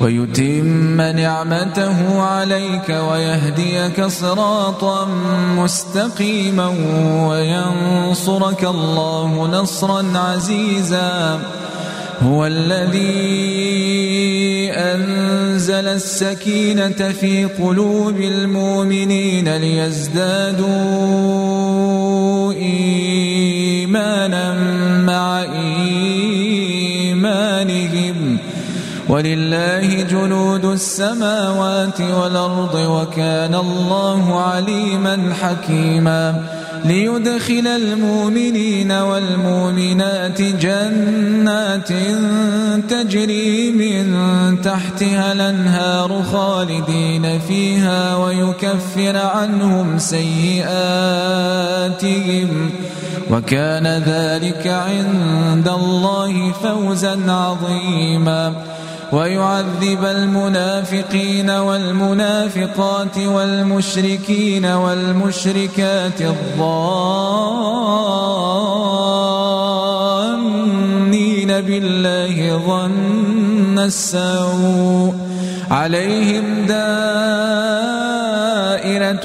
ويتم نعمته عليك ويهديك صراطا مستقيما وينصرك الله نصرا عزيزا. هو الذي أنزل السكينة في قلوب المؤمنين ليزدادوا ولله جنود السماوات والأرض وكان الله عليما حكيما ليدخل المؤمنين والمؤمنات جنات تجري من تحتها الأنهار خالدين فيها ويكفر عنهم سيئاتهم وكان ذلك عند الله فوزا عظيما ويعذب المنافقين والمنافقات والمشركين والمشركات الظانين بالله ظن السوء عليهم دائرة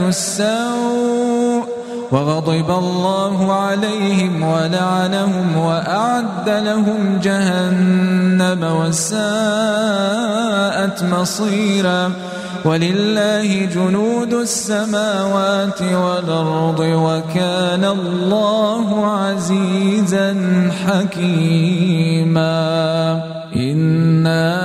السوء وغضب الله عليهم ولعنهم وأعد لهم جهنم وساءت مصيرا. ولله جنود السماوات والأرض وكان الله عزيزا حكيما. إِنَّا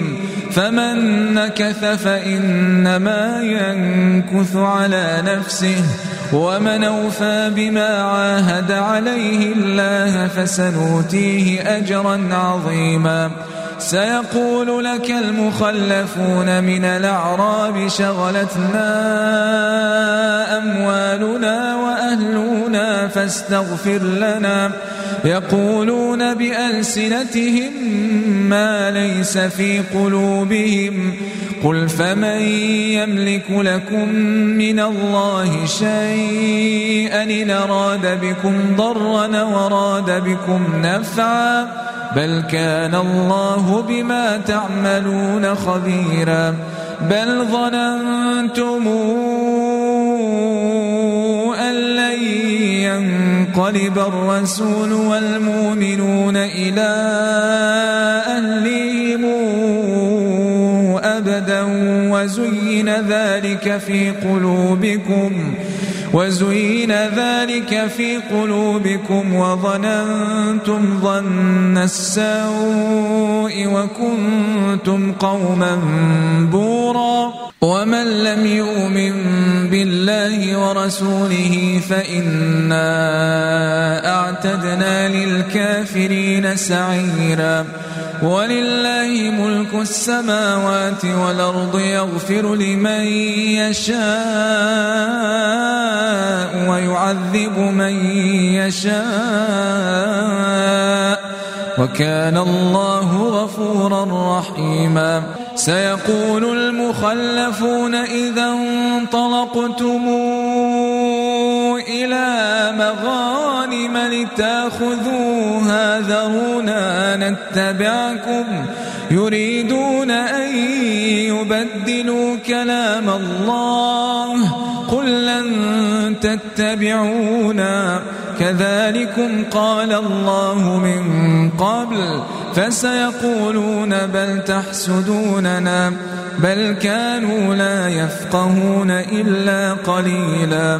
فمن نكث فإنما ينكث على نفسه ومن أوفى بما عاهد عليه الله فسنؤتيه أجرا عظيما. سيقول لك المخلفون من الأعراب شغلتنا أموالنا وأهلنا فاستغفر لنا. يقولون بألسنتهم ما ليس في قلوبهم قل فمن يملك لكم من الله شيئا إن أراد بكم ضرا وراد بكم نفعا بل كان الله بما تعملون خبيرا بل ظننتم ينقلب الرسول والمؤمنون إلى أهلهم أبدا وزين ذلك في قلوبكم وزين ذلك في قلوبكم وظننتم ظن السوء وكنتم قوما بورا. ومن لم يؤمن ورسوله فإنا أعتدنا للكافرين سعيرا. ولله ملك السماوات والأرض يغفر لمن يشاء ويعذب من يشاء. وكان الله غفورا رحيما. سيقول المخلفون إذا انطلقتم إلى مغانم لتأخذوها ذرونا نتبعكم يريدون أن يبدلوا كلام الله قل لن تتبعونا كذلكم قال الله من قبل فسيقولون بل تحسدوننا بل كانوا لا يفقهون إلا قليلا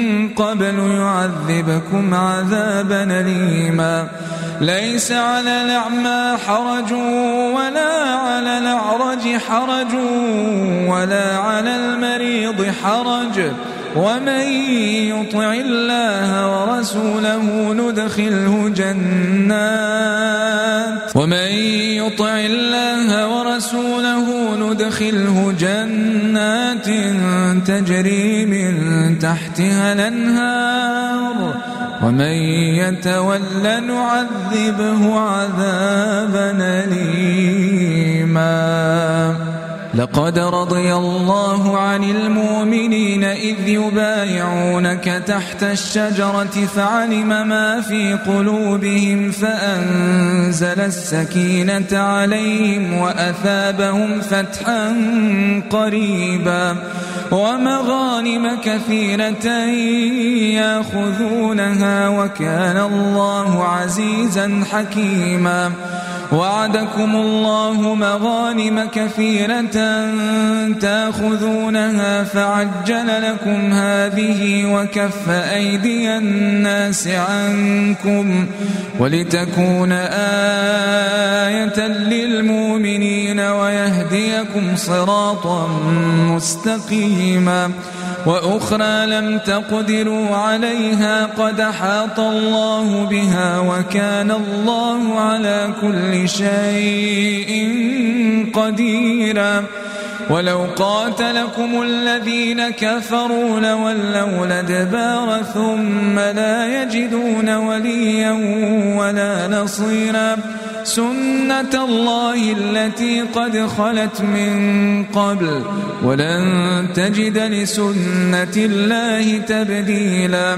قبل يعذبكم عذابا أليما. ليس على الأعمى حرج ولا على الأعرج حرج ولا على المريض حرج. ومن يطع الله ورسوله ندخله جنات. ومن يطع الله ورسوله ندخله جنات تجري من تحتها الأنهار. ومن يتول نعذبه عذابا اليما. لقد رضي الله عن المؤمنين إذ يبايعونك تحت الشجرة فعلم ما في قلوبهم فأنزل السكينة عليهم وأثابهم فتحا قريبا ومغانم كثيرة يأخذونها وكان الله عزيزا حكيما وعدكم الله مغانم كثيرة تأخذونها فعجل لكم هذه وكف أيدي الناس عنكم ولتكون آية للمؤمنين ويهديكم صراطا مستقيما وأخرى لم تقدروا عليها قد حاط الله بها وكان الله على كل شيء قديرا. ولو قاتلكم الذين كفروا لولوا الأدبار ثم لا يجدون وليا ولا نصيرا. سنة الله التي قد خلت من قبل ولن تجد لسنة الله تبديلا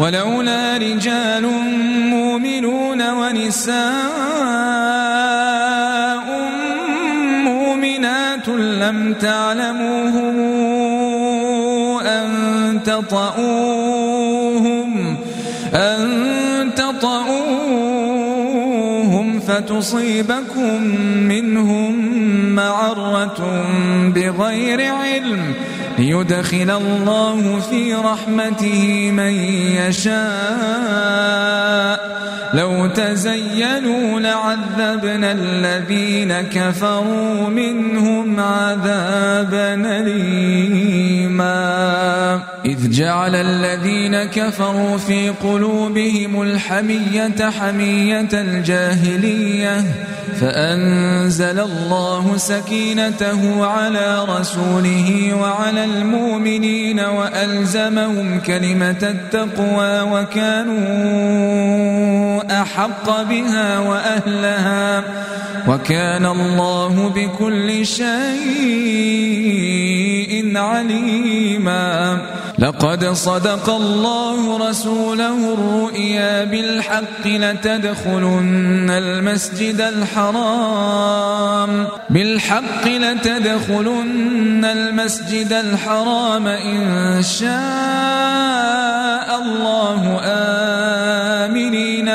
ولولا رجال مؤمنون ونساء مؤمنات لم تعلموهم أن تطؤوهم أن تطؤوهم فتصيبكم منهم معرة بغير علم. ليدخل الله في رحمته من يشاء. لو تزينوا لعذبنا الذين كفروا منهم عذابا أليما. إذ جعل الذين كفروا في قلوبهم الحمية حمية الجاهلية فأنزل الله سكينته على رسوله وعلى المؤمنين وألزمهم كلمة التقوى وكانوا أحق بها وأهلها وكان الله بكل شيء عليما. لقد صدق الله رسوله الرؤيا بالحق لتدخلن المسجد الحرام. بالحق لتدخلن المسجد الحرام إن شاء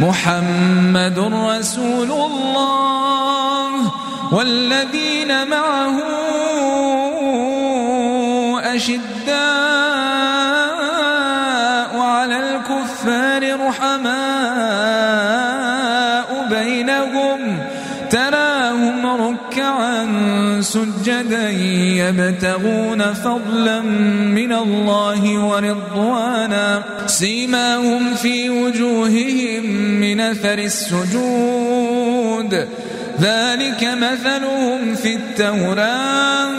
محمد رسول الله والذين معه أشداء يبتغون فضلا من الله ورضوانا. سيماهم في وجوههم من أثر السجود. ذلك مثلهم في التوراة.